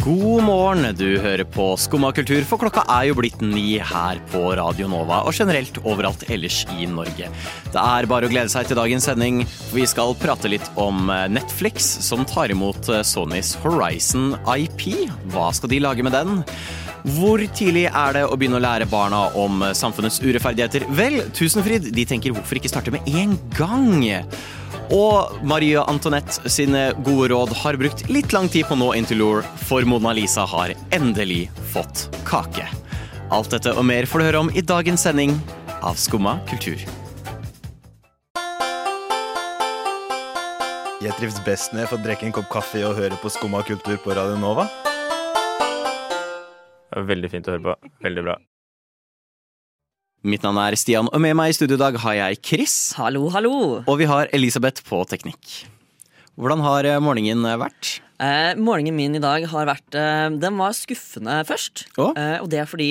God morgen, du hører på Skumma kultur, for klokka er jo blitt ni her på Radio Nova, og generelt overalt ellers i Norge. Det er bare å glede seg til dagens sending, vi skal prate litt om eh, Netflix, som tar imot eh, Sonys Horizon IP. Hva skal de lage med den? Hvor tidlig er det å begynne å lære barna om eh, samfunnets urettferdigheter? Vel, Tusenfryd de tenker hvorfor ikke starte med en gang? Og Marie Antoinette sine gode råd har brukt litt lang tid på nå into lore, for Mona Lisa har endelig fått kake. Alt dette og mer får du høre om i dagens sending av Skumma kultur. Jeg trives best når jeg får drikke en kopp kaffe og høre på Skumma kultur på Radio Nova. Veldig fint å høre på. Veldig bra. Mitt navn er Stian, og med meg i studio i dag har jeg Chris. Hallo, hallo. Og vi har Elisabeth på teknikk. Hvordan har eh, morgenen vært? Eh, morgenen min i dag har vært eh, Den var skuffende først. Oh. Eh, og det er fordi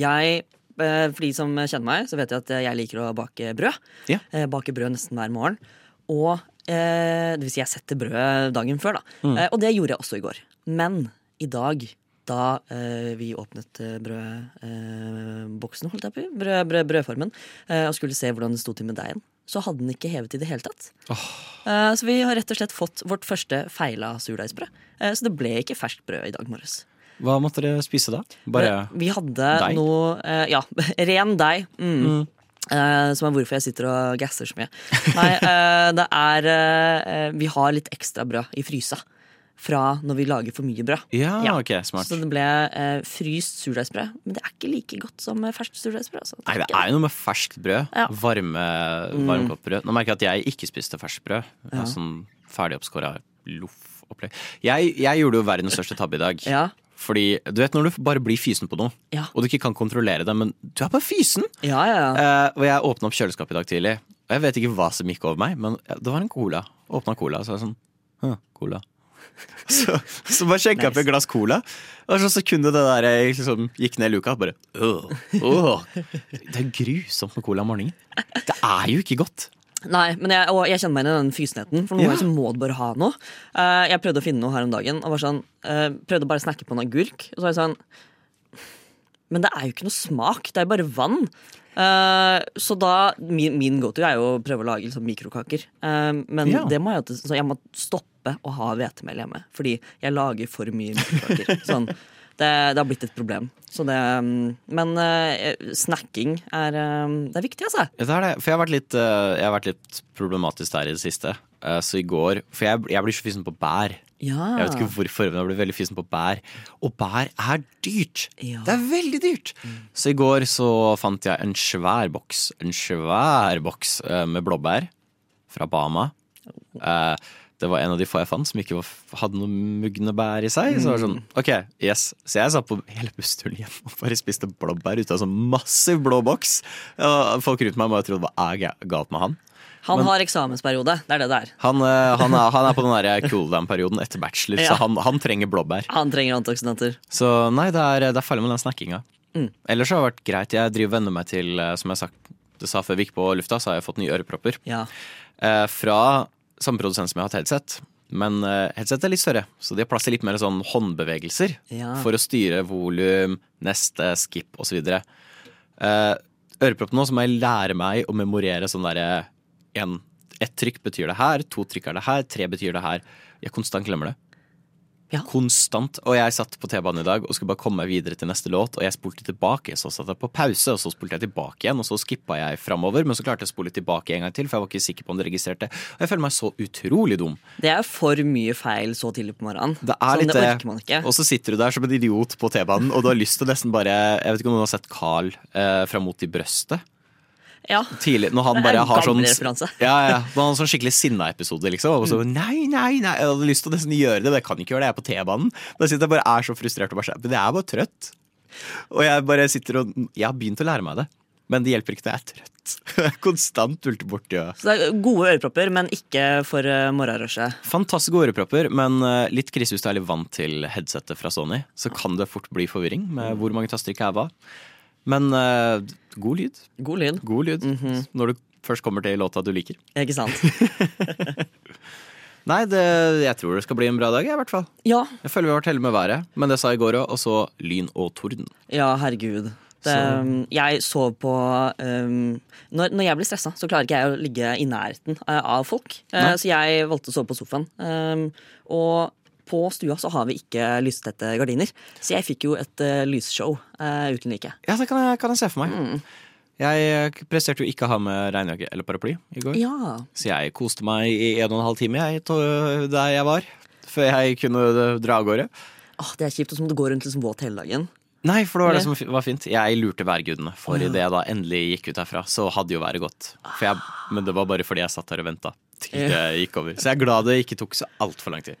jeg eh, For de som kjenner meg, så vet de at jeg liker å bake brød. Yeah. Eh, baker brød nesten hver morgen. Og eh, det vil si jeg setter brød dagen før, da. Mm. Eh, og det gjorde jeg også i går. Men i dag, da eh, vi åpnet eh, brødboksen, holdt jeg på, brød, brød, brødformen, eh, og skulle se hvordan det sto til med deigen, så hadde den ikke hevet i det hele tatt. Eh, så vi har rett og slett fått vårt første feila surdeigsbrød. Eh, så det ble ikke ferskt brød i dag morges. Hva måtte dere spise da? Bare Vi hadde deig? noe Ja, ren deig. Mm. Eh, som er hvorfor jeg sitter og gasser så mye. Nei, eh, det er eh, Vi har litt ekstra brød i frysa fra når vi lager for mye brød. Ja, Ja. ok, smart. Så det ble eh, fryst surdeigsbrød. Men det er ikke like godt som eh, ferskt surdeigsbrød. Altså. Nei, det er jo noe med ferskt brød. Ja. Mm. Varme, varmkokt brød. Nå merker jeg at jeg ikke spiste ferskt brød. Ja. Sånn ferdig oppskåra loff-opplegg. Jeg, jeg gjorde jo verdens største tabbe i dag. Ja. Fordi du vet når du bare blir fysen på noe, Ja. og du ikke kan kontrollere det, men du er bare fysen! Ja, ja, ja. Eh, og jeg åpna opp kjøleskapet i dag tidlig, og jeg vet ikke hva som gikk over meg, men det var en cola. Åpna cola, så jeg sånn Hm, cola. Så, så bare sjekka jeg opp et glass cola, og så kunne det der jeg liksom gikk ned luka, bare øh, øh. Det er grusomt med cola om morgenen. Det er jo ikke godt. Nei, men jeg, og jeg kjenner meg igjen i den fysenheten. For noen ganger så må du bare ha noe. Uh, jeg prøvde å finne noe her om dagen, og var sånn, uh, prøvde bare å snakke på en agurk. Og så var jeg sånn Men det er jo ikke noe smak, det er jo bare vann. Uh, så da Min, min go-to er jo å prøve å lage liksom, mikrokaker. Men Ja. det må jeg, så jeg må stoppe å ha hvetemel hjemme. Fordi jeg lager for mye melkekaker. sånn, det, det har blitt et problem. Så det, mm, men uh, snacking er, uh, det er viktig, altså. Det er det. For jeg har vært litt, uh, jeg har vært litt problematisk der i det siste. Så i går For jeg, jeg blir så fysen på bær. Ja. Jeg vet ikke hvorfor, men jeg blir veldig fysen på bær. Og bær er dyrt! Ja. Det er veldig dyrt! Så i går så fant jeg en svær boks. En svær boks med blåbær fra Bama. Eh, det var en av de få jeg fant som ikke var, hadde noen mugne bær i seg. Så det var sånn, ok, yes. Så jeg satt på hele bussturen hjem og bare spiste blåbær ut av en sånn massiv blå boks. Og folk rundt meg bare trodde hva er ga- galt med han. Han har eksamensperiode. Det er det det er. Han, eh, han, er, han er på den der cool down-perioden etter bachelor, Ja. så han, han trenger blåbær. Han trenger antioksidanter. Så nei, det er, det er farlig med den snakkinga. Mm. Ellers har det vært greit. Jeg driver venner meg til, eh, som jeg sagt, det sa før vi gikk på lufta, så har jeg fått nye ørepropper. Ja. Eh, fra samme produsent som jeg har hatt headset. Men eh, headset er litt større, så de har plass til litt mer sånn håndbevegelser. Ja. For å styre volum, neste, skip osv. Uh, øreproppene nå så må jeg lære meg å memorere sånn derre en, Ett trykk betyr det her, to trykk er det her, tre betyr det her. Jeg konstant glemmer det. Ja. Konstant. Og jeg satt på T-banen i dag og skulle bare komme meg videre til neste låt, og jeg spolte tilbake. Så satt jeg på pause, og så spolte jeg tilbake igjen, og så skippa jeg framover. Men så klarte jeg å spole tilbake en gang til, for jeg var ikke sikker på om det registrerte. Og jeg føler meg så utrolig dum. Det er for mye feil så tidlig på morgenen. Det er sånn, litt det orker man ikke. Og så sitter du der som en idiot på T-banen, og du har lyst til nesten bare Jeg vet ikke om noen har sett Carl eh, fra Mot i brøstet? Ja. Tidlig, når han bare har sånn. Ja, ja, når han sånn skikkelig sinna-episode, liksom. Og så, nei, nei, nei Jeg hadde lyst til å nesten gjøre det, men jeg kan ikke gjøre det, jeg er på T-banen. Da sitter jeg bare er så frustrert og bare sånn Men jeg er bare trøtt. Og jeg bare sitter og Jeg har begynt å lære meg det, men det hjelper ikke når jeg er trøtt. Jeg er Konstant ulte borti ja. Så det er gode ørepropper, men ikke for uh, morgenrushet. Fantastisk gode ørepropper, men eh, litt krise hvis du er litt vant til headsetet fra Sony. Så kan det fort bli forvirring med hvor mange taster ikke er hva. Men uh, god lyd. God lyd. God lyd når du først kommer til låta du liker. Ikke sant? Nei, det, jeg tror det skal bli en bra dag, i hvert fall. Ja, Jeg føler vi har vært heldige med været, men det sa jeg i går òg. Og så lyn og torden. ja herregud. Det, Så- Jeg sov på um, når, når jeg blir stressa, så klarer ikke jeg å ligge i nærheten eh, av folk. Uh, så jeg valgte å sove på sofaen. Um, og på stua så har vi ikke lystette gardiner, så jeg fikk jo et uh, lysshow uh, uten like. Ja, det kan jeg, kan jeg se for meg. Jeg eh, presterte jo ikke å ha med regnjakke eller paraply i går. Ja. Så jeg koste meg i en og en halv time jeg, der jeg var. Før jeg kunne dra av gårde. Åh, det er kjipt, og så må du gå rundt liksom våt hele dagen. Nei, for det var det som var fint. Jeg lurte værgudene. For Å, ja. idet jeg da endelig gikk ut herfra, så hadde jo været gått. For jeg, men det var bare fordi jeg satt her og venta til det gikk over. Så jeg er glad det ikke tok så altfor lang tid.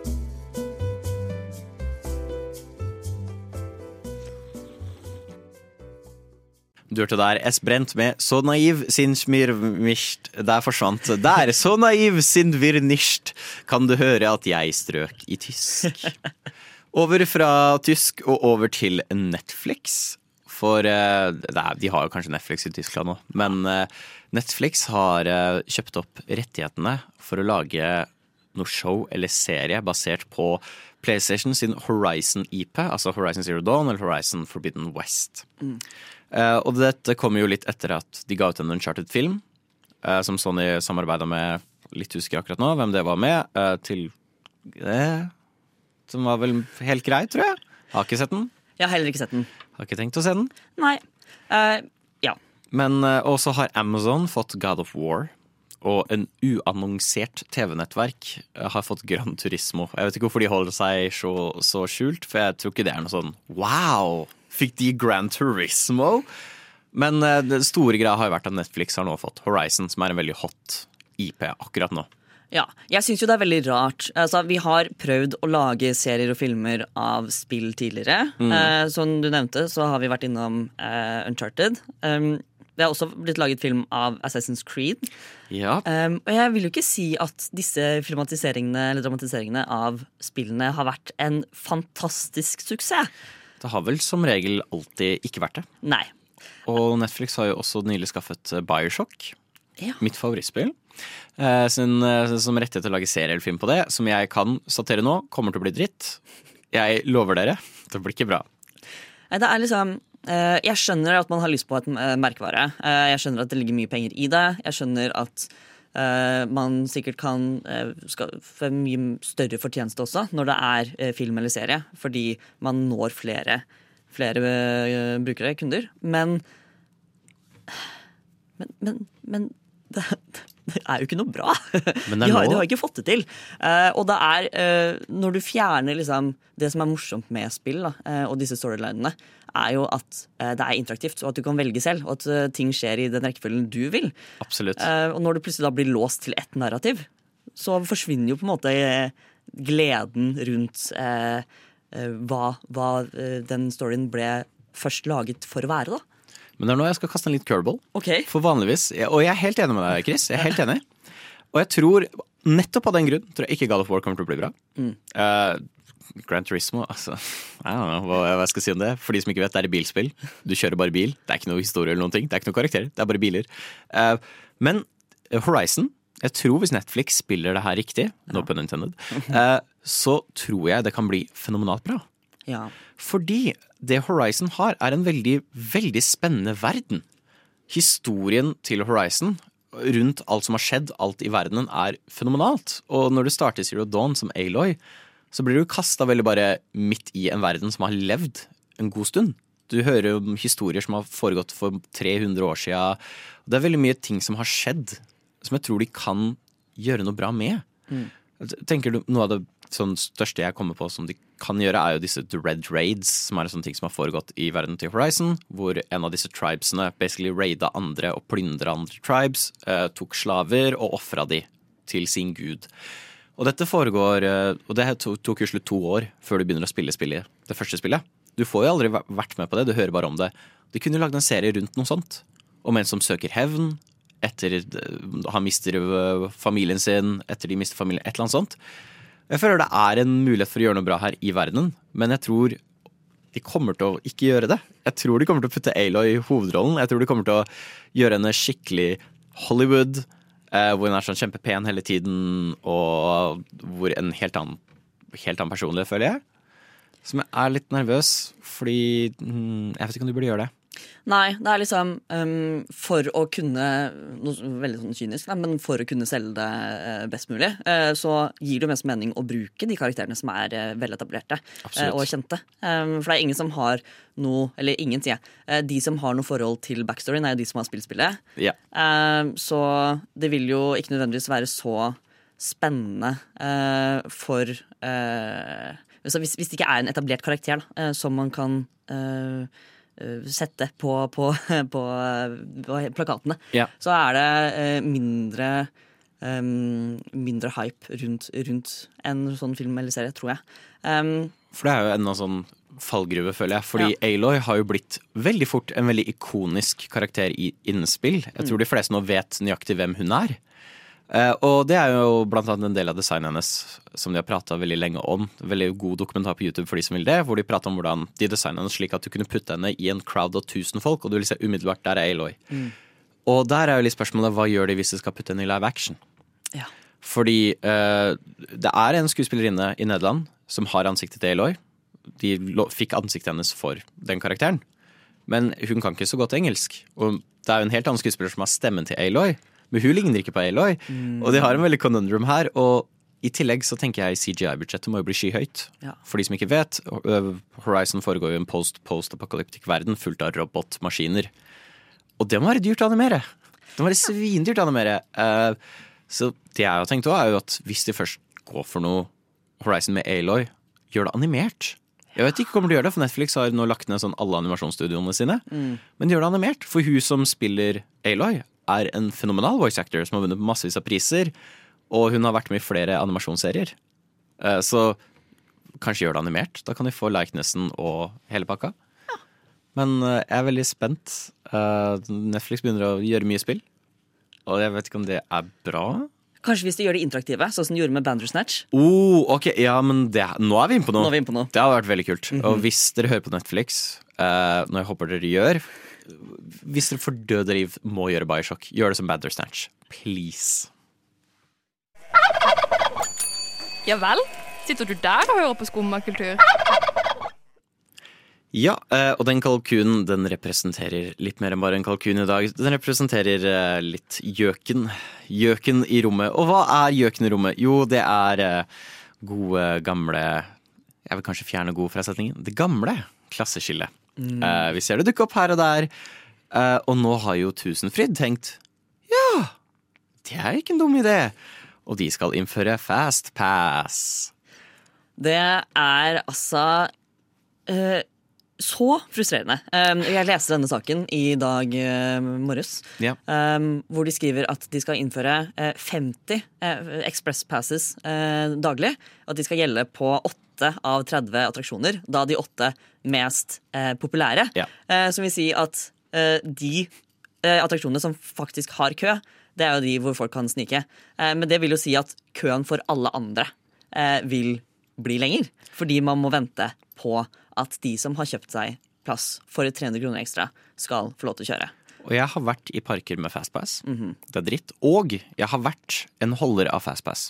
Du hørte der. S. Brent med Så naiv sin smir misht Der forsvant Der, så naiv sin nicht.» Kan du høre at jeg strøk i tysk? Over fra tysk og over til Netflix. For eh, nei, de har jo kanskje Netflix i Tyskland nå Men eh, Netflix har eh, kjøpt opp rettighetene For å lage noe show eller serie Basert på PlayStation sin Horizon IP Altså Horizon Zero Dawn eller Horizon Forbidden West. Eh, og dette kommer jo litt etter at de ga ut en Uncharted-film, eh, som Sony samarbeida med, litt husker jeg akkurat nå hvem det var med, eh, til det Som var vel helt grei, tror jeg. Har ikke sett den. Jeg har heller ikke sett den. Har ikke tenkt å se den. Nei. Uh, ja. Men uh, også har Amazon fått God of War. Og en uannonsert TV-nettverk eh, har fått Gran Turismo. Jeg vet ikke hvorfor de holder seg så, så skjult, for jeg tror ikke det er noe sånn wow! Fikk de Gran Turismo? Men eh, det store greia har jo vært at Netflix har nå fått Horizon, som er en veldig hot IP akkurat nå. Ja, jeg syns jo det er veldig rart. Altså, vi har prøvd å lage serier og filmer av spill tidligere. Eh, som du nevnte, så har vi vært innom eh, Uncharted. Um, det har også blitt laget film av Assassin's Creed. Ja, Um, og jeg vil jo ikke si at disse filmatiseringene eller dramatiseringene av spillene har vært en fantastisk suksess. Det har vel som regel alltid ikke vært det. Nei. Og Netflix har jo også nylig skaffet eh, Bioshock. Ja. Mitt favorittspill. Eh, sin, eh, som rettighet til å lage serie eller film på det, som jeg kan statere nå, kommer til å bli dritt. Jeg lover dere, det blir ikke bra. Det er liksom eh, Jeg skjønner at man har lyst på et merkevare. Eh, jeg skjønner at det ligger mye penger i det. Jeg skjønner at man sikkert kan skal få mye større fortjeneste også når det er eh, film eller serie, fordi man når flere, flere eh, brukere, kunder. Men Men, men, men det er jo ikke noe bra. Men det de, har, de har ikke fått det til. Uh, og det er uh, Når du fjerner liksom det som er morsomt med spill, da, uh, og disse storylinene, er jo at det er interaktivt, og at du kan velge selv, og at ting skjer i den rekkefølgen du vil. Absolutt. Og når du plutselig da blir låst til ett narrativ, så forsvinner jo på en måte gleden rundt hva, hva den storyen ble først laget for å være, da. Men det er nå jeg skal kaste en litt curveball. Okay. For vanligvis, og jeg er helt enig med deg, Chris. Jeg er helt enig. Og jeg tror, nettopp av den grunn, tror jeg ikke God of War kommer til å bli bra. Eh, Gran Turismo, altså Jeg vet hva jeg skal si om det. For de som ikke vet, det er et bilspill. Du kjører bare bil. Det er ikke noe historie eller noen ting. Det er ikke noe karakterer. Det er bare biler. Eh, men Horizon jeg tror hvis Netflix spiller det her riktig, no pun intended, eh, så tror jeg det kan bli fenomenalt bra. Ja. Fordi det Horizon har, er en veldig, veldig spennende verden. Historien til Horizon rundt alt som har skjedd, alt i verdenen, er fenomenalt. Og når du starter Zero Dawn som Aloy, så blir du kasta veldig bare midt i en verden som har levd en god stund. Du hører om historier som har foregått for 300 år sia. Det er veldig mye ting som har skjedd, som jeg tror de kan gjøre noe bra med. Tenker du Noe av det sånn, største jeg kommer på som de kan gjøre, er jo disse Dread Raids, som er en sånn ting som har foregått i verden til Horizon, hvor en av disse tribesene basically raida andre og plyndra andre tribes, eh, tok slaver og ofra de til sin gud. Og dette foregår eh, Og det tok jo slutt to år før du begynner å spille spillet, det første spillet. Du får jo aldri vært med på det, du hører bare om det. De kunne jo lagd en serie rundt noe sånt. Om en som søker hevn etter eh, han mister eh, familien sin, etter de mister familien, et eller annet sånt. Jeg føler det er en mulighet for å gjøre noe bra her i verdenen, men jeg tror de kommer til å ikke gjøre det. Jeg tror de kommer til å putte Aloy i hovedrollen. Jeg tror de kommer til å gjøre henne skikkelig Hollywood, eh, hvor hun er sånn kjempepen hele tiden, og hvor en helt annen, helt annen personlighet, føler jeg. Som jeg er litt nervøs, fordi mm, Jeg vet ikke om du burde gjøre det. Nei, det er liksom um, for å kunne Noe veldig sånn kynisk, nei, men for å kunne selge det uh, best mulig, uh, så gir det mest mening å bruke de karakterene som er uh, veletablerte og kjente. Um, for det er ingen som har noe Eller ingen, sier jeg. De som har noe forhold til backstoryen, er jo de som har spilt spillet. Ja. Så det vil jo ikke nødvendigvis være så spennende for eh, hvis, hvis det ikke er en etablert karakter da, som man kan eh, sette på, på, på, på plakatene, Ja. så er det eh, mindre um, mindre hype rundt, rundt en sånn film eller serie, tror jeg. Um, For det er jo enda sånn fallgruve, føler jeg. Fordi Aloy har jo blitt veldig fort en veldig ikonisk karakter i innspill. Jeg tror de fleste nå vet nøyaktig hvem hun er. Eh, og det er jo blant annet en del av designet hennes som de har prata veldig lenge om. Veldig god dokumentar på YouTube for de som vil det, hvor de prater om hvordan de designer henne slik at du kunne putte henne i en crowd av 1000 folk, og du vil se umiddelbart der er Aloy. Og der er jo litt spørsmålet hva gjør de hvis de skal putte henne i live action? Ja. Fordi uh, det er en skuespillerinne i Nederland som har ansiktet til Aloy. De fikk ansiktet hennes for den karakteren. Men hun kan ikke så godt engelsk. Og det er jo en helt annen skuespiller som har stemmen til Aloy, men hun ligner ikke på Aloy. Og de har en veldig conundrum her. Og i tillegg så tenker jeg CGI-budsjettet må jo bli skyhøyt. Ja. For de som ikke vet, øh, Horizon foregår jo i en post-post-apokalyptisk verden fullt av robotmaskiner. Og det må være dyrt å animere. Det må være svindyrt å animere. Uh, så det jeg har tenkt òg, er jo at hvis de først går for noe Horizon med Aloy, gjør det animert. Jeg vet ikke om de gjør det, for Netflix har nå lagt ned sånn alle animasjonsstudioene sine. Men gjør det animert, for hun som spiller Aloy, er en fenomenal voice actor som har vunnet massevis av priser. Og hun har vært med i flere animasjonsserier. Eh, Så kanskje gjør det animert. Da kan de få likenessen og hele pakka. Men eh, jeg er veldig spent. Eh, Netflix begynner å gjøre mye spill. Og jeg vet ikke om det er bra. kanskje hvis de gjør det interaktive, sånn som de gjorde med Bandersnatch. Oh, ok, ja, men det, nå er vi inne på noe. Nå er vi inne på noe. Det hadde vært veldig kult. Og hvis dere hører på Netflix, eh, når jeg håper dere gjør Hvis dere for døde liv må gjøre Bioshock, gjør det som Bandersnatch. Please. Ja vel? Sitter du der og hører på skummakultur? Ja, eh, og den kalkunen den representerer litt mer enn bare en kalkun i dag. Den representerer eh, litt gjøken. Gjøken i rommet. Og hva er gjøken i rommet? Jo, det er eh, gode, gamle Jeg vil kanskje fjerne god fra setningen. Det gamle klasseskillet. Eh, vi ser det dukke opp her og der. Eh, og nå har jo Tusenfryd tenkt ja, det er ikke en dum idé. Og de skal innføre fast pass. Det er altså eh, så frustrerende. Um, jeg leste denne saken i dag eh, morges, Ja. um, hvor de skriver at de skal innføre eh, 50 uh, Express Passes eh, daglig. At de skal gjelde på 8 av 30 attraksjoner, da de åtte mest eh, populære. Ja. Eh, som vil si at eh, de eh, attraksjonene som faktisk har kø, det er jo de hvor folk kan snike. Eh, men det vil jo si at køen for alle andre eh, vil bli lenger. Fordi man må vente på at de som har kjøpt seg plass for 300 kroner ekstra, skal få lov til å kjøre. Og jeg har vært i parker med fastpass. Det er dritt. Og jeg har vært en holder av fastpass.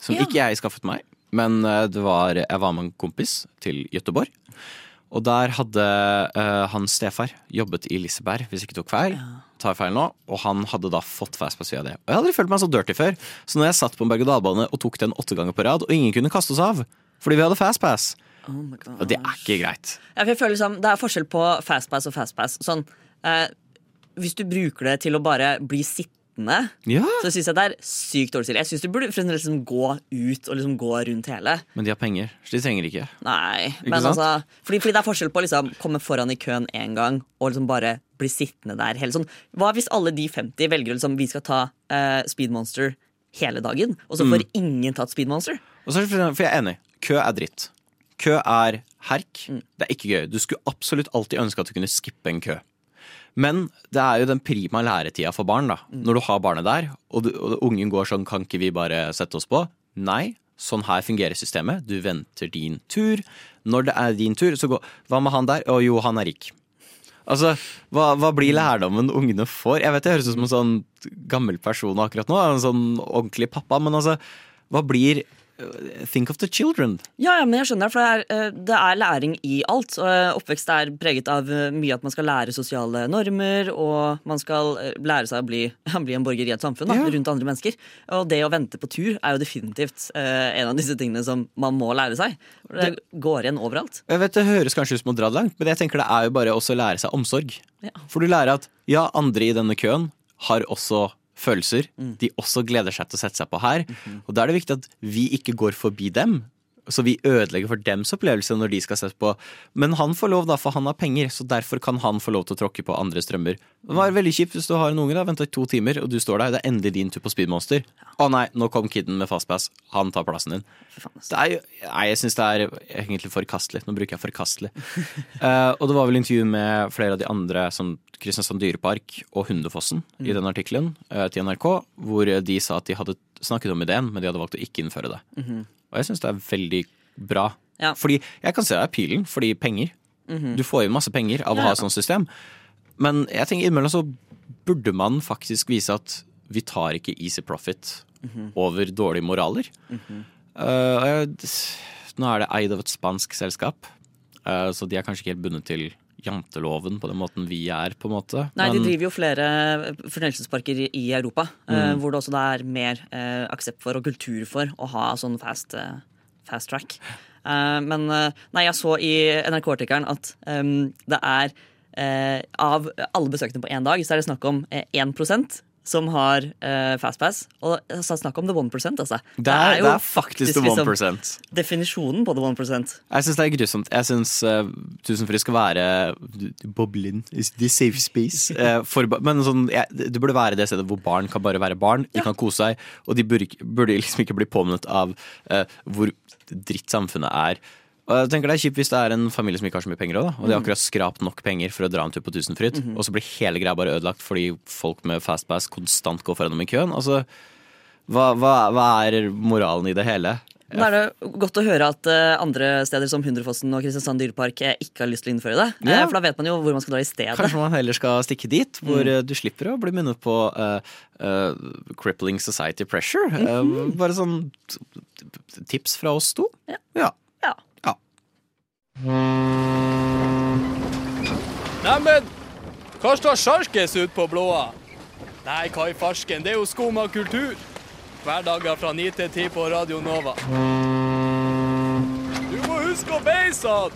Som Ja. ikke jeg skaffet meg, men eh, det var, jeg var med en kompis til Gøteborg. Og der hadde uh, han stefar jobbet i Liseberg, hvis ikke tok feil. Tar feil nå. Og han hadde da fått fastpass via det. Og jeg hadde aldri følt meg så dirty før. Så når jeg satt på en berg-og-dal-bane og tok den åtte ganger på rad, og ingen kunne kaste oss av fordi vi hadde fastpass, Oh og det er ikke greit. Ja, jeg føler liksom, Det er forskjell på fastpass og fastpass. Sånn, eh, hvis du bruker det til å bare bli sittende, Ja, så syns jeg det er sykt dårlig stilt. Jeg syns du burde liksom gå ut og liksom gå rundt hele. men de har penger, så de trenger ikke. Nei, men sant? altså fordi, fordi det er forskjell på å liksom komme foran i køen én gang og liksom bare bli sittende der hele sånn. Hva hvis alle de 50 velger liksom Vi skal ta eh, Speed Monster hele dagen, og så får ingen tatt speedmonster. Og så for jeg er enig. Kø er dritt. Kø er herk. Det er ikke gøy. Du skulle absolutt alltid ønske at du kunne skippe en kø. Men det er jo den prima læretida for barn, da. Når du har barnet der, og, du, og ungen går sånn Kan ikke vi bare sette oss på? Nei. Sånn her fungerer systemet. Du venter din tur. Når det er din tur, så går Hva med han der? Å jo, han er rik. Altså, hva, hva blir lærdommen ungene får? Jeg vet det høres ut som en sånn gammel person akkurat nå, en sånn ordentlig pappa, men altså, hva blir Think of the children. Ja, ja, men jeg skjønner, for det er, eh, det er læring i alt. eh, Oppvekst er preget av eh, mye at man skal lære sosiale normer, og man skal lære seg å bli, bli en borger i et samfunn da, Ja. rundt andre mennesker. Og det å vente på tur er jo definitivt en av disse tingene som man må lære seg. For Det går igjen overalt. Jeg vet Det høres kanskje ut som å dra det langt, men jeg tenker det er jo bare også å lære seg omsorg. Ja. For du lærer at ja, andre i denne køen har også følelser. De også gleder seg til å sette seg på her. Og da er det viktig at vi ikke går forbi dem. Så vi ødelegger for dems opplevelse når de skal sette på. Men han får lov, da, for han har penger, så derfor kan han få lov til å tråkke på andre strømmer. Det var veldig kjipt hvis du har en unge, da, venta i to timer, og du står der, det er endelig din tur på Speedmonster. Å nei, nå kom kiden med fastpass. Han tar plassen din. Er nei, jeg syns det er egentlig forkastelig. Nå bruker jeg forkastelig. uh, og det var vel intervju med flere av de andre, som Kristiansand dyrepark og Hundefossen, i den artikkelen uh, til NRK, hvor de sa at de hadde snakket om ideen, men de hadde valgt å ikke innføre det. Og jeg syns det er veldig bra. Ja. Fordi jeg kan se appealen, fordi penger. Du får inn masse penger av å Ja, ha et sånt system. Men jeg tenker innimellom så burde man faktisk vise at vi tar ikke easy profit over dårlige moraler. Mm -hmm. uh, nå er det eid av et spansk selskap, uh, så de er kanskje ikke helt bundet til janteloven på den måten vi er, på en måte. Nei, de driver jo flere fornøyelsesparker i- Europa, mm. hvor det også er mer eh, aksept for og kultur for å ha sånn fast, eh, fast track. Eh, men eh, nei, jeg så i NRK-artikkelen at det er eh, Av alle besøkende på én dag, så er det snakk om eh, 1 som har eh, fastpass. Og så er snakk om the 1 altså. det, er, det er faktisk the 1 liksom definisjonen på the 1 Jeg syns det er grusomt. Jeg syns uh, Tusenfryd skal være boblin. Is the safe space. Uh, for, men sånn, jeg, det burde være det stedet hvor barn kan bare være barn. De kan kose seg, og de burde, burde liksom ikke bli påminnet av uh, hvor dritt samfunnet er. Og jeg tenker Det er kjipt hvis det er en familie som ikke har så mye penger også, og de har akkurat skrapt nok penger for å dra en tur på Tusenfryd, og så blir hele greia bare ødelagt fordi folk med fastpass konstant går foran dem i køen. Altså, hva, hva, hva er moralen i det hele? Da er det godt å høre at eh, andre steder som Hundrefossen og Kristiansand dyrepark eh, ikke har lyst til å innføre det. Eh, Ja. For da vet man jo hvor man skal dra i stedet. Kanskje man heller skal stikke dit, hvor Mm. du slipper å bli minnet på uh, uh, crippling society pressure. Eh, bare sånn t- t- tips fra oss to. Ja. ja. Neimen, hva står sjarkes ut på blåa? Nei, hva i farsken, det er jo skum av kultur. Hverdager fra 9 til 10 på Radio Nova. Du må huske å beise han!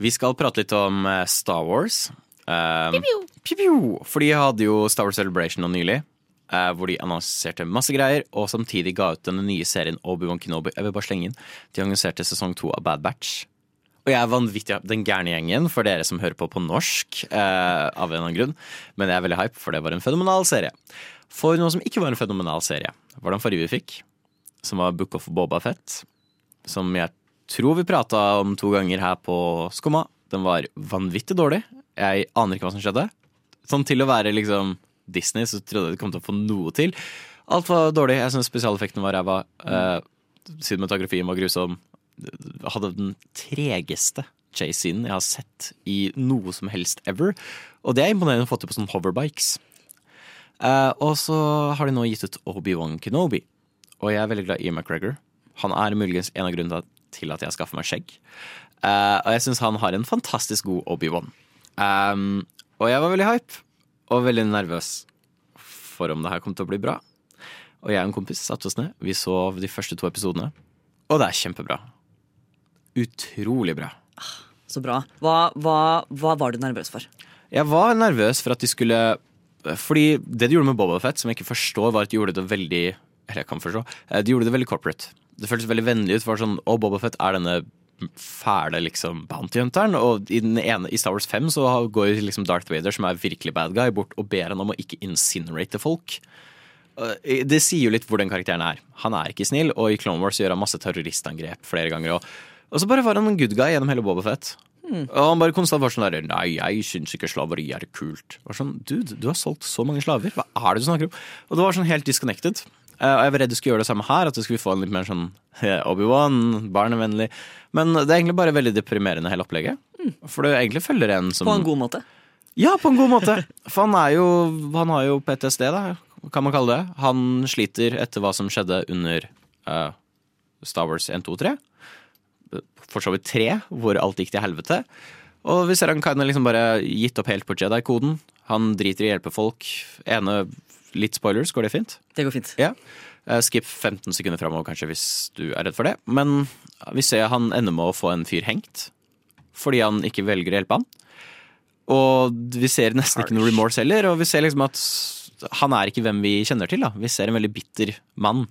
Vi skal prate litt om eh, Star Wars. Um, Piu, piu. For de hadde jo Star Wars Celebration nå nylig. Eh, hvor de annonserte masse greier, og samtidig ga ut denne nye serien Obi-Wan Kenobi. Jeg vil bare slenge inn. De annonserte sesong to av Bad Batch. Og jeg er vanvittig Den gærne gjengen, for dere som hører på på norsk. Eh, av en eller annen grunn Men jeg er veldig hype, for det var en fenomenal serie. For noe som ikke var en fenomenal serie, var den forrige vi fikk. Som var Book of Boba Fett. Som jeg tror vi prata om to ganger her på Skumma. Den var vanvittig dårlig. Jeg aner ikke hva som skjedde. Sånn til å være liksom Disney, så trodde jeg de kom til å få noe til. Alt var dårlig. Jeg syns spesialeffektene var ræva. Eh, cinematografien var grusom. Hadde den tregeste chase-scenen jeg har sett i noe som helst ever. Og det er imponerende å få til på sånne hoverbikes. Eh, og så har de nå gitt ut Obi-Wan Kenobi. Og jeg er veldig glad i McGregor. Han er muligens en av grunnene til at jeg skaffer meg skjegg. Eh, og jeg syns han har en fantastisk god Obi-Wan. Um, og jeg var veldig hype, og veldig nervøs for om det her kom til å bli bra. Og jeg og en kompis satte oss ned. Vi så de første to episodene. Og det er kjempebra. Utrolig bra. Så bra. Hva, hva, hva var du nervøs for? Jeg var nervøs for at de skulle Fordi det de gjorde med Boba Fett, som jeg ikke forstår, var at de gjorde det veldig Eller jeg kan forstå. eh, De gjorde det veldig corporate. Det føltes veldig vennlig ut. For sånn, Å, Boba Fett er denne fæle liksom bounty-hunteren. Og i, den ene, i Star Wars 5 så går liksom Darth Vader, som er virkelig bad guy, bort og ber han om å ikke incinerate folk. eh, Det sier jo litt hvor den karakteren er. Han er ikke snill, og i Clone Wars gjør han masse terroristangrep flere ganger. Og, og så bare var han en good guy gjennom hele Boba Fett. Og han bare konstant var sånn der Nei, jeg syns ikke slaveri er kult. Var sånn, Dude, du har solgt så mange slaver. Hva er det du snakker om? Og det var sånn helt disconnected. Eh, og jeg var redd du skulle gjøre det samme her, at du skulle få en litt mer sånn eh, Obi-Wan, barnevennlig. Men det er egentlig bare veldig deprimerende, hele opplegget. For det egentlig følger en som På en god måte. Ja, på en god måte. For han er jo Han har jo PTSD, da, kan man kalle det. Han sliter etter hva som skjedde under uh, Star Wars 1, 2, 3. For så vidt 3, hvor alt gikk til helvete. Og vi ser han kan liksom bare gitt opp helt på Jedi-koden. Han driter i å hjelpe folk. Ene Litt spoilers, går det fint? Det går fint. Ja. Eh, Skip 15 sekunder framover, kanskje, hvis du er redd for det. Men vi ser han ender med å få en fyr hengt. Fordi han ikke velger å hjelpe han. Og vi ser nesten ikke noe remorse heller. Og vi ser liksom at han er ikke hvem vi kjenner til. da. Vi ser en veldig bitter mann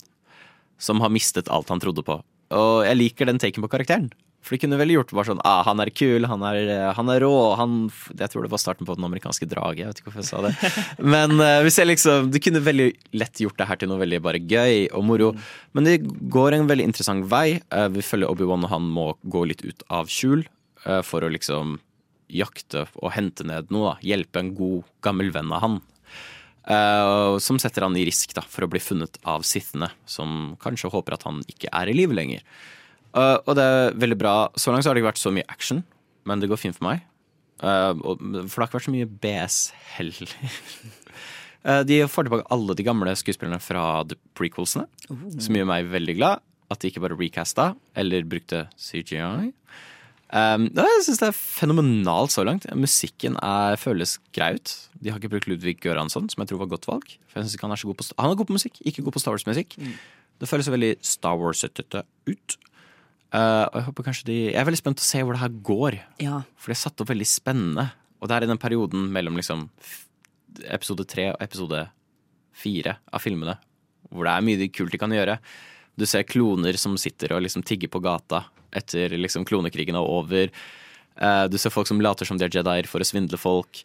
som har mistet alt han trodde på. Og jeg liker den taken på karakteren. For de kunne vel gjort bare sånn ah, Han er kul, han er, han er rå. Han, jeg tror det var starten på den amerikanske draget. Jeg vet ikke hvorfor jeg sa det. Men uh, vi ser liksom De kunne veldig lett gjort det her til noe veldig bare gøy og moro. Men det går en veldig interessant vei. Uh, vi følger Obi-Wan, og han må gå litt ut av skjul uh, for å liksom jakte og hente ned noe. da. Hjelpe en god, gammel venn av han. Eh, som setter han i risk da, for å bli funnet av sithene, som kanskje håper at han ikke er i live lenger. Eh, og det er veldig bra. Så langt så har det ikke vært så mye action, men det går fint for meg. Uh, og, for det har ikke vært så mye BS heller. uh, de får tilbake alle de gamle skuespillerne fra prequelsene, som gjør meg veldig glad. At de ikke bare recasta eller brukte CGI. Um, jeg syns det er fenomenalt så langt. Musikken er, føles grei ut. De har ikke brukt Ludvig Göransson, som jeg tror var godt valg. For jeg synes ikke Han er så god på Han er god på musikk, ikke god på Star Wars-musikk. Det føles veldig Star Wars-ete ut. Uh, og jeg håper kanskje de Jeg er veldig spent på å se hvor det her går. Ja. For det er satt opp veldig spennende. Og det er i den perioden mellom liksom episode tre og episode fire av filmene, hvor det er mye kult de kan gjøre. Du ser kloner som sitter og liksom tigger på gata etter liksom klonekrigen er over. Uh, Du ser folk som later som de er jedier for å svindle folk.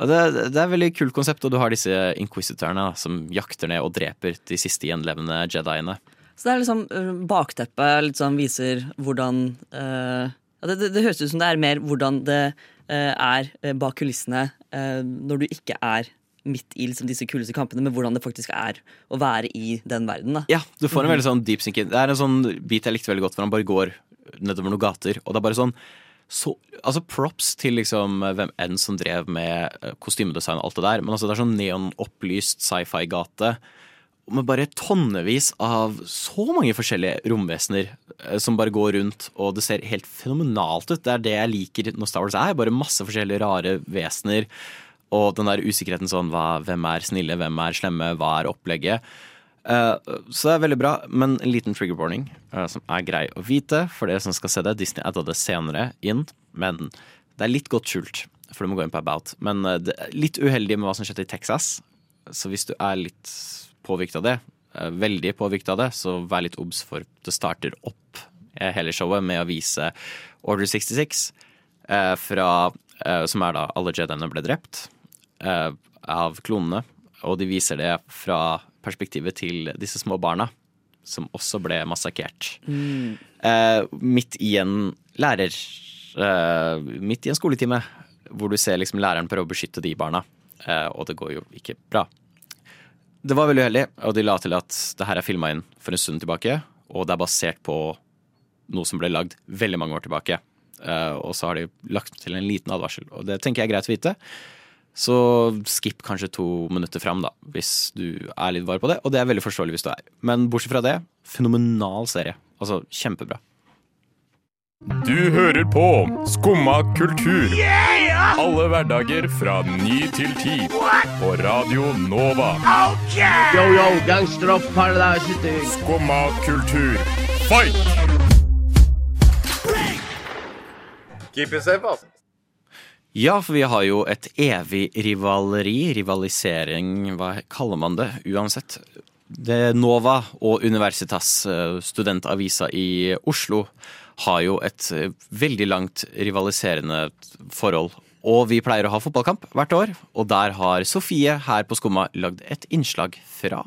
Det, det er et veldig kult konsept, og du har disse inquisitorene som jakter ned og dreper de siste gjenlevende jediene. Så det er liksom øh, bakteppet sånn viser hvordan øh, det, det, det høres ut som det er mer hvordan det øh, er øh, bak kulissene øh, når du ikke er midt i liksom, disse kuleste kampene, men hvordan det faktisk er å være i den verden. Da. Ja, du får en veldig sånn deep sinking. Det er en sånn bit jeg likte veldig godt, hvor han bare går nedover noen gater, og det er bare sånn så, altså Props til liksom hvem enn som drev med eh, kostymedesign og alt det der, men altså det er sånn neonopplyst sci-fi-gate. Med bare tonnevis av så mange forskjellige romvesener eh, som bare går rundt, og det ser helt fenomenalt ut. Det er det jeg liker når Star Wars er. Bare masse forskjellige rare vesener. Og den der usikkerheten sånn hva, hvem er snille, hvem er slemme, hva er opplegget? Eh, så det er veldig bra, men en liten trigger warning eh, som er grei å vite for dere som skal se det. Disney adda det senere inn, men det er litt godt skjult, for du må gå inn på About. Men er litt uheldig med hva som skjedde i Texas, så hvis du er litt påvirket av det, eh, veldig påvirket av det, så vær litt obs for det starter opp eh, hele showet med å vise Order 66, eh, fra, eh, som er da alle jediene ble drept eh, av klonene. Og de viser det fra perspektivet til disse små barna, som også ble massakrert. Mm. midt i en lærer Midt i en skoletime, hvor du ser liksom læreren prøve å beskytte de barna. Og det går jo ikke bra. Det var veldig uheldig, og de la til at det her er filma inn for en stund tilbake. Og det er basert på noe som ble lagd veldig mange år tilbake. Eh, og så har de lagt til en liten advarsel, og det tenker jeg er greit å vite. Så skip kanskje to minutter fram, da, hvis du er litt var på det. Og det er veldig forståelig hvis du er. Men bortsett fra det, fenomenal serie. Altså kjempebra. Du hører på Skumma kultur. Alle hverdager fra ni til ti. På Radio Nova. Yo, yo, gangsteropp, paradise. Skumma kultur, fight! Keep it safe, ass. Ja, for vi har jo et evig rivaleri, rivalisering, hva kaller man det, uansett. Det Nova og Universitas, eh, studentavisa i Oslo, har jo et eh, veldig langt rivaliserende forhold. Og vi pleier å ha fotballkamp hvert år, og der har Sofie her på Skumma lagd et innslag fra.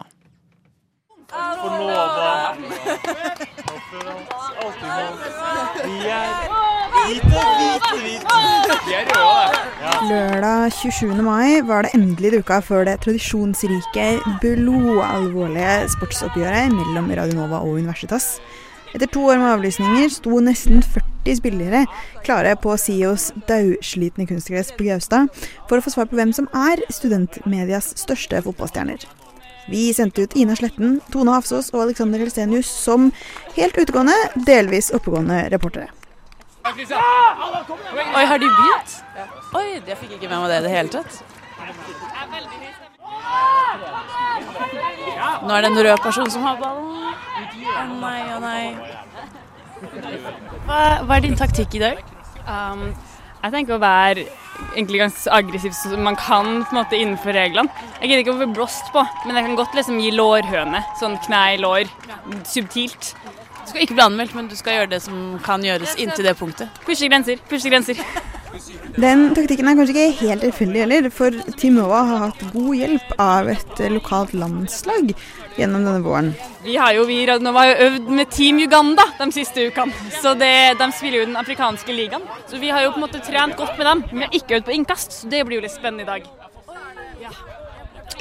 Lørdag 27. mai var det endelig duka før det tradisjonsrike, blodalvorlige sportsoppgjøret mellom Radionova og Universitas. Etter to år med avlysninger sto nesten 40 spillere klare på SIOs daudslitne kunstgress på Gaustad for å få svar på hvem som er studentmedias største fotballstjerner. Vi sendte ut Ina Sletten, Tone Hafsås og Alexander Helstenius som helt utegående, delvis oppegående reportere. Oi, har de begynt? Oi, jeg fikk ikke med meg det i det hele tatt. Nå er det en rød person som har ballen. Å nei, å nei. Hva, hva er din taktikk i dag? Um, jeg tenker å være egentlig ganske aggressiv som man kan på en måte innenfor reglene. Jeg gidder ikke å bli blåst på, men jeg kan godt liksom gi lårhøne. Sånn kne i lår. Subtilt. Du skal ikke bli anmeldt, men du skal gjøre det som kan gjøres inntil det punktet. Pushe grenser, pushe grenser. Den taktikken er kanskje ikke helt tilfeldig heller, for Timoa har hatt god hjelp av et lokalt landslag gjennom denne våren. Vi har jo, vi i har jo øvd med Team Uganda de siste ukene. Så det, De spiller jo den afrikanske ligaen. Så vi har jo på en måte trent godt med dem. Vi har ikke øvd på innkast, så det blir jo litt spennende i dag.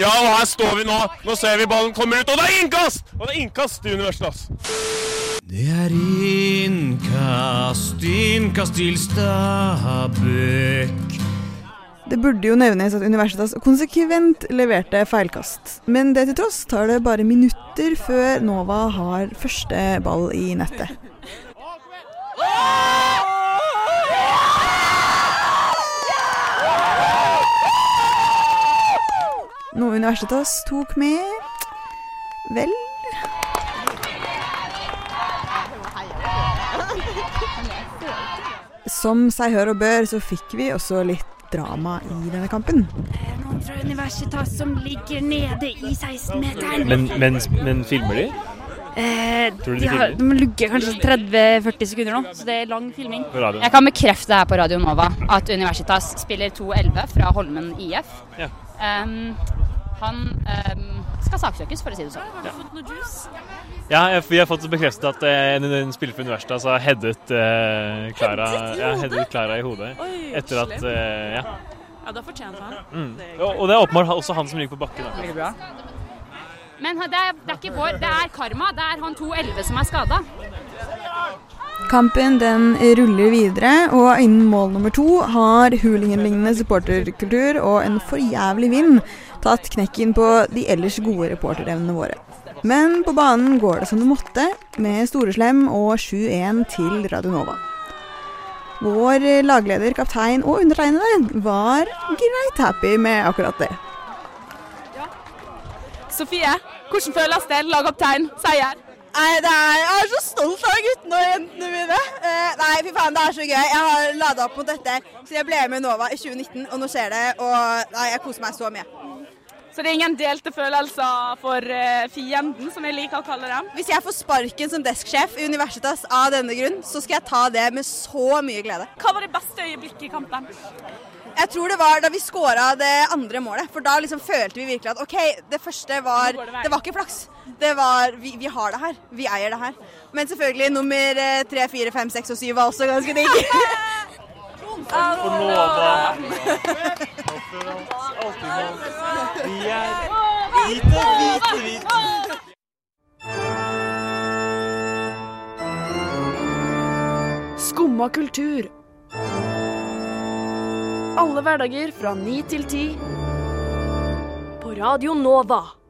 Ja, og her står vi nå. Nå ser vi ballen kommer ut, og det er innkast! Og det er innkast i Universitas. Det er innkast, innkast til Stabæk. Det burde jo nevnes at Universitas konsekvent leverte feilkast. Men det til tross tar det bare minutter før Nova har første ball i nettet. Noe Universitas tok med vel Som seg hør og bør, så fikk vi også litt drama i denne kampen. Noen fra Universitas som ligger nede i 16-meteren. Men, men, men filmer de? Eh, de de har, de ligger kanskje 30-40 sekunder nå, så det er lang filming. Jeg kan bekrefte her på Radio Nova at Universitas spiller 2-11 fra Holmen IF. Ja. Um, han um, skal saksøkes, for å si det sånn. Ja. Ja, vi har fått bekreftet at eh, en, en spiller for altså, har headet eh, Clara i ja, i hodet. Oi, etter at eh, Ja. Ja, da fortjente han. Mm. Og, og det er åpenbart også han som ligger på bakken. da. Veldig bra. Men det er, det er ikke vår, det er Karma. Det er han 2-11 som er skada. Kampen den ruller videre, og innen mål nummer to har hulingen-lignende supporterkultur og en forjævlig vind tatt knekken på de ellers gode reporterevnene våre. Men på banen går det som det måtte, med Storeslem og 7-1 til Radionova. Vår lagleder, kaptein og undertegnede var greit happy med akkurat det. Sofie, hvordan føles det? Lagkaptein, seier. Nei, det er, Jeg er så stolt av guttene og jentene mine. Eh, nei, fy faen, det er så gøy. Jeg har lada opp mot dette så jeg ble med i Nova i 2019, og nå skjer det. Og nei, jeg koser meg så mye. Så det er ingen delte følelser for eh, fienden, som jeg liker å kalle dem? Hvis jeg får sparken som desksjef i Universitas av denne grunn, så skal jeg ta det med så mye glede. Hva var det beste øyeblikket i kampen? Jeg tror det var da vi skåra det andre målet. For da liksom følte vi virkelig at OK, det første var det. Det var ikke flaks. Det var vi, vi har det her. Vi eier det her. Men selvfølgelig nummer eh, tre, fire, fem, seks og syv var også ganske digg. Vi er hvite, hvite, hvite. Skumma kultur. Alle hverdager fra ni til ti. På Radio Nova.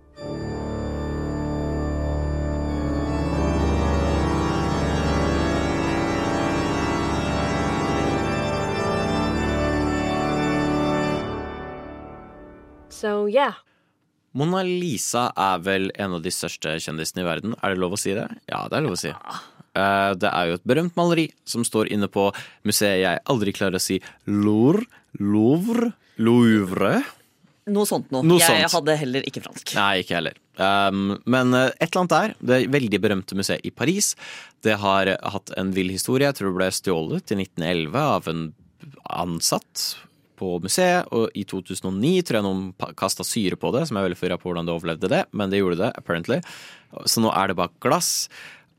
So yeah. Mona Lisa er vel en av de største kjendisene i verden. Er det lov å si det? Ja, det er lov å si. Eh, Det er jo et berømt maleri som står inne på museet jeg aldri klarer å si Louvre. Louvre? Louvre? Noe sånt noe. Noe jeg sånt. hadde heller ikke fransk. Nei, ikke heller. Um, men eh, et eller annet der. Det veldig berømte museet i Paris. Det har hatt en vill historie. Jeg tror det ble stjålet i 1911 av en ansatt på museet, og i 2009 tror jeg noen kasta syre på det, som jeg er veldig forvirra på hvordan det overlevde det, men det gjorde det, apparently. Så nå er det bak glass.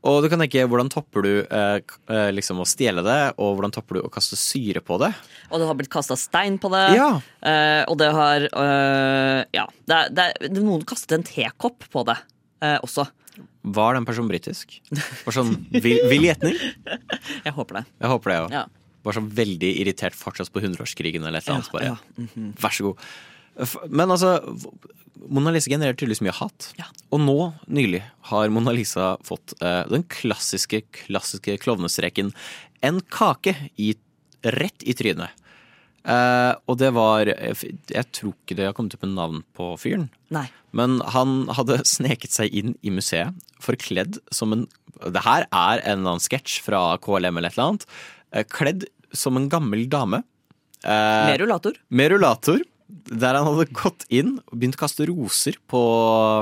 Og du kan tenke, hvordan topper du eh, eh, liksom å stjele det, og hvordan topper du å kaste syre på det? Og det har blitt kasta stein på det. Ja. Eh, og det har eh, Ja. Det er, det er, noen kastet en tekopp på det eh, også. Var den personen britisk? Var sånn vill gjetning? Jeg håper det. Jeg håper det ja. Ja. Var sånn veldig irritert fortsatt på hundreårskrigen eller et eller annet. Bare. Ja, mhm. Vær så god. Men altså, Mona Lisa genererer tydeligvis mye hat. Og nå nylig har Mona Lisa fått uh, den klassiske, klassiske klovnestreken en kake i, rett i trynet. Uh, og det var Jeg tror ikke det har kommet opp med navn på fyren. Nei. Men han hadde sneket seg inn i museet forkledd som en Det her er en eller annen sketsj fra KLM eller et eller annet. Uh, Kledd som en gammel dame. Eh, Med rullator. Med rullator. Der han hadde gått inn og begynt å kaste roser på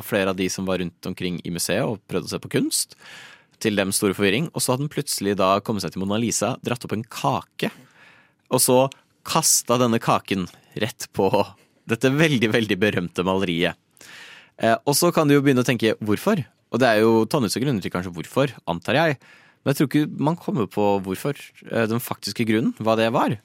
flere av de som var rundt omkring i museet og prøvde å se på kunst. Til dem store forvirring. Og så hadde han plutselig da kommet seg til Mona Lisa, dratt opp en kake. Og så kasta denne kaken rett på dette veldig, veldig berømte maleriet. Eh, og så kan du jo begynne å tenke hvorfor. Og det er jo tonnevis av grunner til kanskje hvorfor, antar jeg. Men jeg tror ikke man kommer på hvorfor. eh, Den faktiske grunnen, hva det var.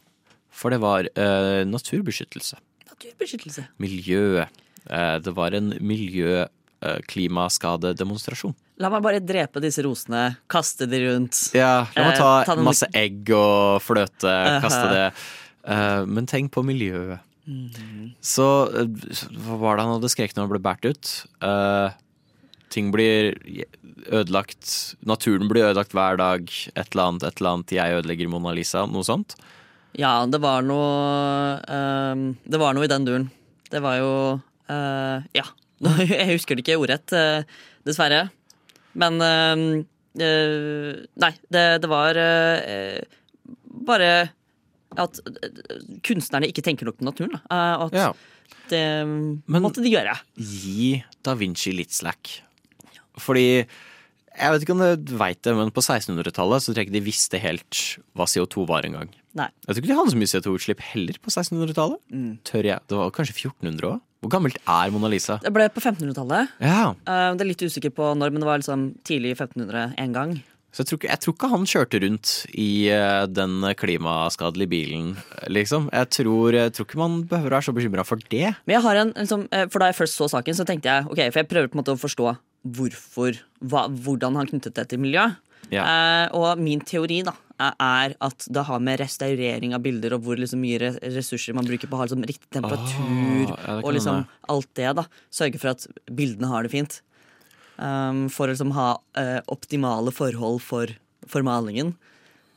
For det var eh, naturbeskyttelse. Naturbeskyttelse. Miljøet. Eh, det var en miljø-klimaskadedemonstrasjon. La meg bare drepe disse rosene, kaste de rundt. Ja, la meg Eh, ta, ta den- masse egg og fløte, Uh-huh. kaste det. Eh, men tenk på miljøet. Mhm. Så eh, hva var det han hadde skreket når han ble båret ut? Ting blir ødelagt. Naturen blir ødelagt hver dag. Et eller annet, et eller annet. Jeg ødelegger Mona Lisa. Noe sånt. Ja, det var noe ehm, Det var noe i den duren. Det var jo eh, Ja. Jeg husker det ikke ordrett, eh, dessverre. Men eh, Nei, det, det var bare at kunstnerne ikke tenker nok på naturen. Da. At Ja. det måtte de gjøre. Gi Da Vinci litt slack. Fordi jeg vet ikke om du veit det, men på 1600-tallet så tror jeg ikke de visste helt hva CO2 var engang. Jeg tror ikke de hadde så mye CO2-utslipp heller på 1600-tallet. Mm. Tør jeg. Det var kanskje 1400 òg. Hvor gammelt er Mona Lisa? Det ble på 1500-tallet. Ja. Eh, det er litt usikker på når, men det var liksom tidlig 1500 en gang. Så jeg tror, ikke, jeg tror ikke han kjørte rundt i eh, den klimaskadelige bilen, liksom. Jeg tror, jeg tror ikke man behøver å være så bekymra for det. Men jeg har en, liksom, for Da jeg først så saken, så tenkte jeg ok, for jeg prøver på en måte å forstå hvorfor, hva, hvordan han knyttet det til miljø. Eh, og min teori da er at det har med restaurering av bilder og hvor liksom mye ressurser man bruker på å ha liksom riktig temperatur oh, ja, og liksom alt det. da Sørge for at bildene har det fint. Um, for å liksom ha uh, optimale forhold for, for malingen.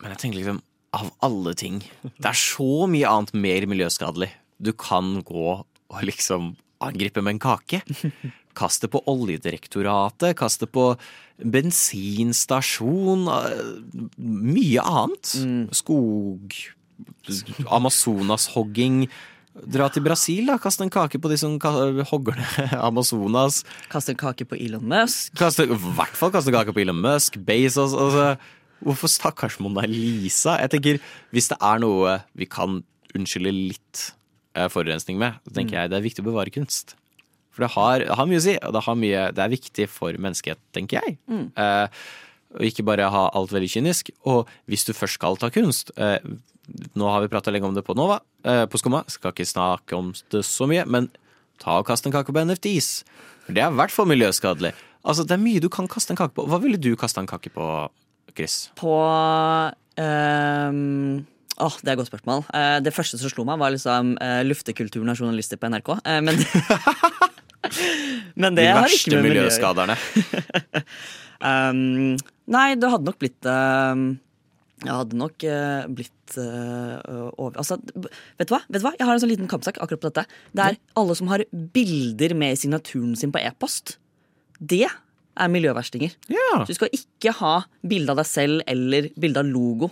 Men jeg tenker liksom, av alle ting Det er så mye annet mer miljøskadelig. Du kan gå og liksom angripe med en kake. Kast det på Oljedirektoratet, kast det på bensinstasjon. eh, Mye annet. Skog Amazonas-hogging. Dra til Brasil, da. Kast en kake på de som hogger ned Amazonas. Kast en kake på Elon Musk. Kaste, I hvert fall kaste kake på Elon Musk, Bezos altså, Hvorfor stakkars Mona Lisa? Jeg tenker, Hvis det er noe vi kan unnskylde litt eh, forurensning med, så tenker Mm. jeg det er viktig å bevare kunst. For det har, det har mye å si, og det, har mye, det er viktig for menneskehet, tenker jeg. Mm. Eh, og ikke bare ha alt veldig kynisk. Og hvis du først skal ta kunst eh, Nå har vi prata lenge om det på Nova, eh, på Skumma. Skal ikke snakke om det så mye, men ta og kast en kake på NFTs. For det er i hvert fall miljøskadelig. Altså, Det er mye du kan kaste en kake på. Hva ville du kaste en kake på, Chris? På um Åh, Det er et godt spørsmål. Eh, det første som slo meg, var liksom uh, luftekulturen av journalister på NRK. Eh, men, men det De verste med miljøskaderne. Um, nei, det hadde nok blitt um, Jeg hadde nok uh, blitt uh, over Altså, vet du? Vet du hva? Jeg har en sånn liten kampsak akkurat på dette. Det er alle som har bilder med signaturen sin på e-post. Det er miljøverstinger. Så du skal ikke ha bilde av deg selv eller bilde av logo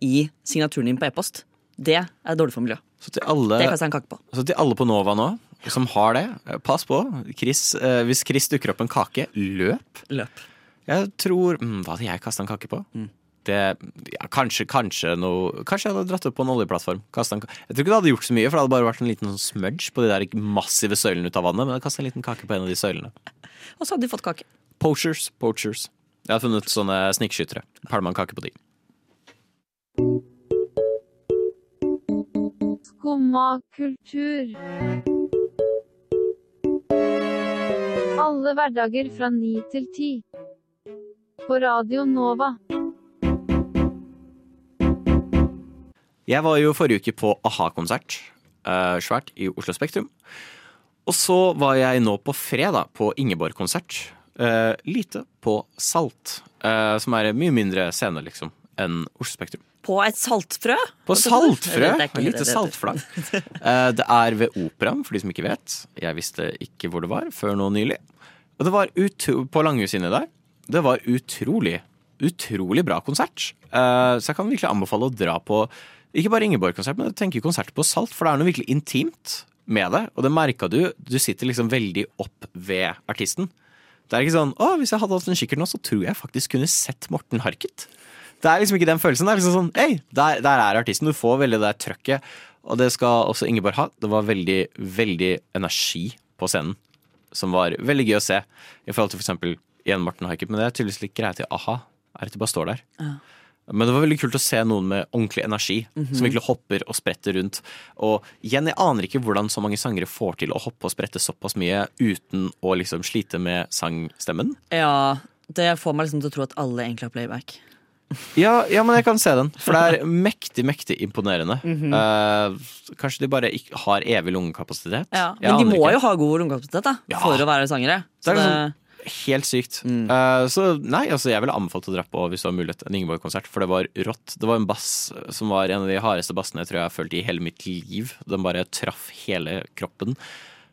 i signaturen din på e-post. Det er dårlig for miljøet. Så til alle, Det kaster jeg en kake på. så til alle på Nova nå som har det, eh, pass på. Chris, eh, hvis Chris dukker opp en kake, løp. Løp. Jeg tror mm, Hva hadde jeg kasta en kake på? det ja, kanskje, kanskje noe Kanskje jeg hadde dratt opp på en oljeplattform. En, jeg tror ikke det hadde gjort så mye, for det hadde bare vært en liten sånn smudge på de der massive søylene ut av vannet. Men jeg kastet en liten kake på en av de søylene. Og så hadde de fått kake. Poachers, poachers. Jeg har funnet sånne snikskyttere. Pælma en kake på de. Skumma kultur. Alle hverdager fra ni til ti. På Radio Nova. Jeg var jo forrige uke på a-ha-konsert. eh, svært i Oslo Spektrum. Og så var jeg nå på fredag på Ingeborg-konsert. eh, lite på Salt. eh, som er en mye mindre scene, liksom, enn Oslo Spektrum. På et saltfrø? På saltfrø! Er Lite saltflagg. Eh, Det er ved Operaen, for de som ikke vet. Jeg visste ikke hvor det var før nå nylig. Og det var på Langhus inni der. Det var utrolig, utrolig bra konsert. Eh, Så jeg kan virkelig anbefale å dra på ikke bare Ingeborg-konsert, men jeg tenker konsert på Salt, for det er noe virkelig intimt med det. Og det merka du. Du sitter liksom veldig opp ved artisten. Det er ikke sånn å, hvis jeg hadde hatt en kikkert nå, så tror jeg faktisk kunne sett Morten Harket. Det er liksom ikke den følelsen. Det er liksom sånn, hei, der, der er artisten. Du får veldig det trøkket. Og det skal også Ingeborg ha. Det var veldig, veldig energi på scenen. Som var veldig gøy å se. I forhold til for eksempel igjen Morten Haikip, Men det er tydeligvis litt greia til a-ha. Er at de bare står der. Ja. Men det var veldig kult å se noen med ordentlig energi. Mhm. Som virkelig hopper og spretter rundt. Og igjen, jeg aner ikke hvordan så mange sangere får til å hoppe og sprette såpass mye uten å liksom slite med sangstemmen. Ja, det får meg liksom til å tro at alle egentlig har playback. Ja, ja, men jeg kan se den. For det er mektig, mektig imponerende. Mm -hmm. uh, kanskje de bare ikke har evig lungekapasitet. Ja, men de må ikke. jo ha god lungekapasitet da, Ja. for å være sangere. Det er Så liksom helt sykt. Eh, så nei, altså jeg ville anbefalt å dra på hvis du har mulighet en Ingeborg-konsert, for det var rått. Det var en bass som var en av de hardeste bassene jeg tror jeg har følt i hele mitt liv. Den bare traff hele kroppen.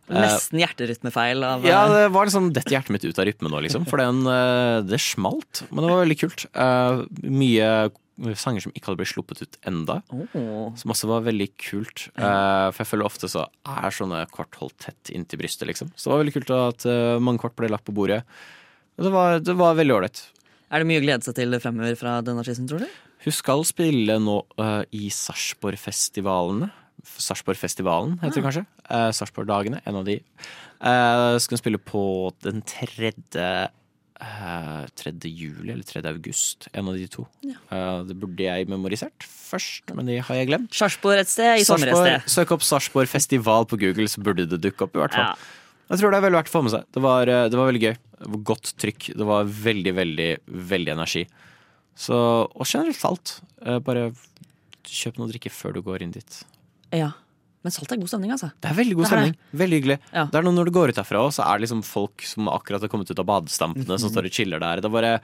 Eh, Nesten hjerterytmefeil av ja, det var liksom dette hjertet mitt ut av rytmen nå, liksom. For den, eh, det smalt. Men det var veldig kult. Eh, mye sanger som ikke hadde blitt sluppet ut enda. oh. Som også var veldig kult. Eh, for jeg føler ofte så er sånne kort holdt tett inntil brystet, liksom. Så det var veldig kult at eh, mange kort ble lagt på bordet. Det var, det var veldig ålreit. Er det mye å glede seg til fremover fra denne artisten, tror du? Hun skal spille nå uh, i Sarpsborgfestivalene. Sarpsborgfestivalen heter det Ah. kanskje. Uh, Sarpsborgdagene, en av de. Eh, skal spille på den tredje eh, 3. juli eller 3. august. En av de to. Ja. Eh, det burde jeg memorisert først, men det har jeg glemt. Sarpsborg et sted, i sommer et Sarpsborg- sted. Søk opp Sarpsborg festival på Google, så burde det dukke opp. i hvert fall Ja. Jeg tror det er veldig verdt å få med seg. Det var, eh, det var veldig gøy. Det var godt trykk. Det var veldig, veldig, veldig energi. Så, og generelt alt. Eh, Bare kjøp noe å drikke før du går inn dit. Ja. Men Salt er god stemning, altså. Det er veldig god stemning. Veldig hyggelig. Ja. Det er noe Når du går ut herfra, så er det liksom folk som akkurat har kommet ut av badestampene, som Mhm. står og chiller der. Det er bare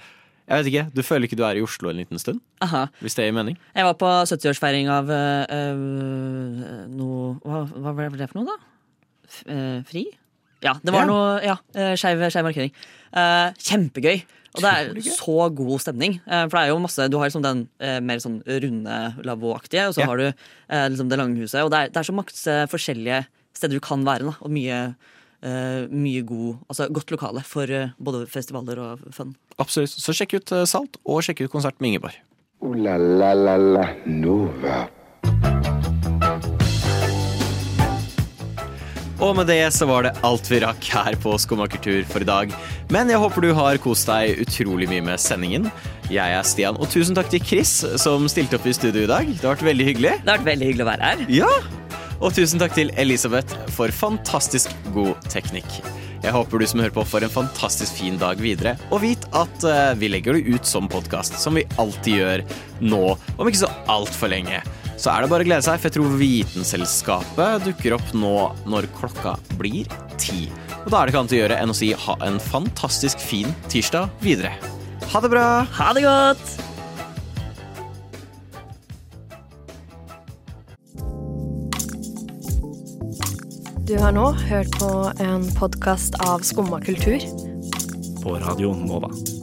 Jeg vet ikke. Du føler ikke du er i Oslo en liten stund? Aha. Hvis det gir mening? Jeg var på 70-årsfeiring av eh, eh, noe hva, hva var det for noe, da? F øh, fri? Ja, det var Ja. noe Ja, skeiv skeiv markering. Uh, kjempegøy. Og det er så god stemning. Eh, for det er jo masse Du har liksom den eh, mer sånn runde lavvoaktige, og så Ja. har du eh, liksom det lange huset. Og det er, det er så masse forskjellige steder du kan være, da. Og mye, Uh, mye god Altså godt lokale for uh, både festivaler og fun. Absolutt. Så sjekk ut uh, Salt, og sjekk ut konsert med Ingeborg. Uh, la la la la Nova. Og med det så var det alt vi rakk her på Skumma kultur for i dag. Men jeg håper du har kost deg utrolig mye med sendingen. Jeg er Stian, og tusen takk til Chris som stilte opp i studio i dag. Det har vært veldig hyggelig. Det har vært veldig hyggelig å være her. Ja! Og tusen takk til Elisabeth for fantastisk god teknikk. Jeg håper du som hører på får en fantastisk fin dag videre. Og vit at eh, vi legger det ut som podkast, som vi alltid gjør nå, om ikke så altfor lenge. Så er det bare å glede seg, for jeg tror Vitenselskapet dukker opp nå når klokka blir ti. Og da er det ikke annet å gjøre enn å si ha en fantastisk fin tirsdag videre. Ha det bra! Ha det godt! Du har nå hørt på en podkast av Skumma kultur. På Radio Nova.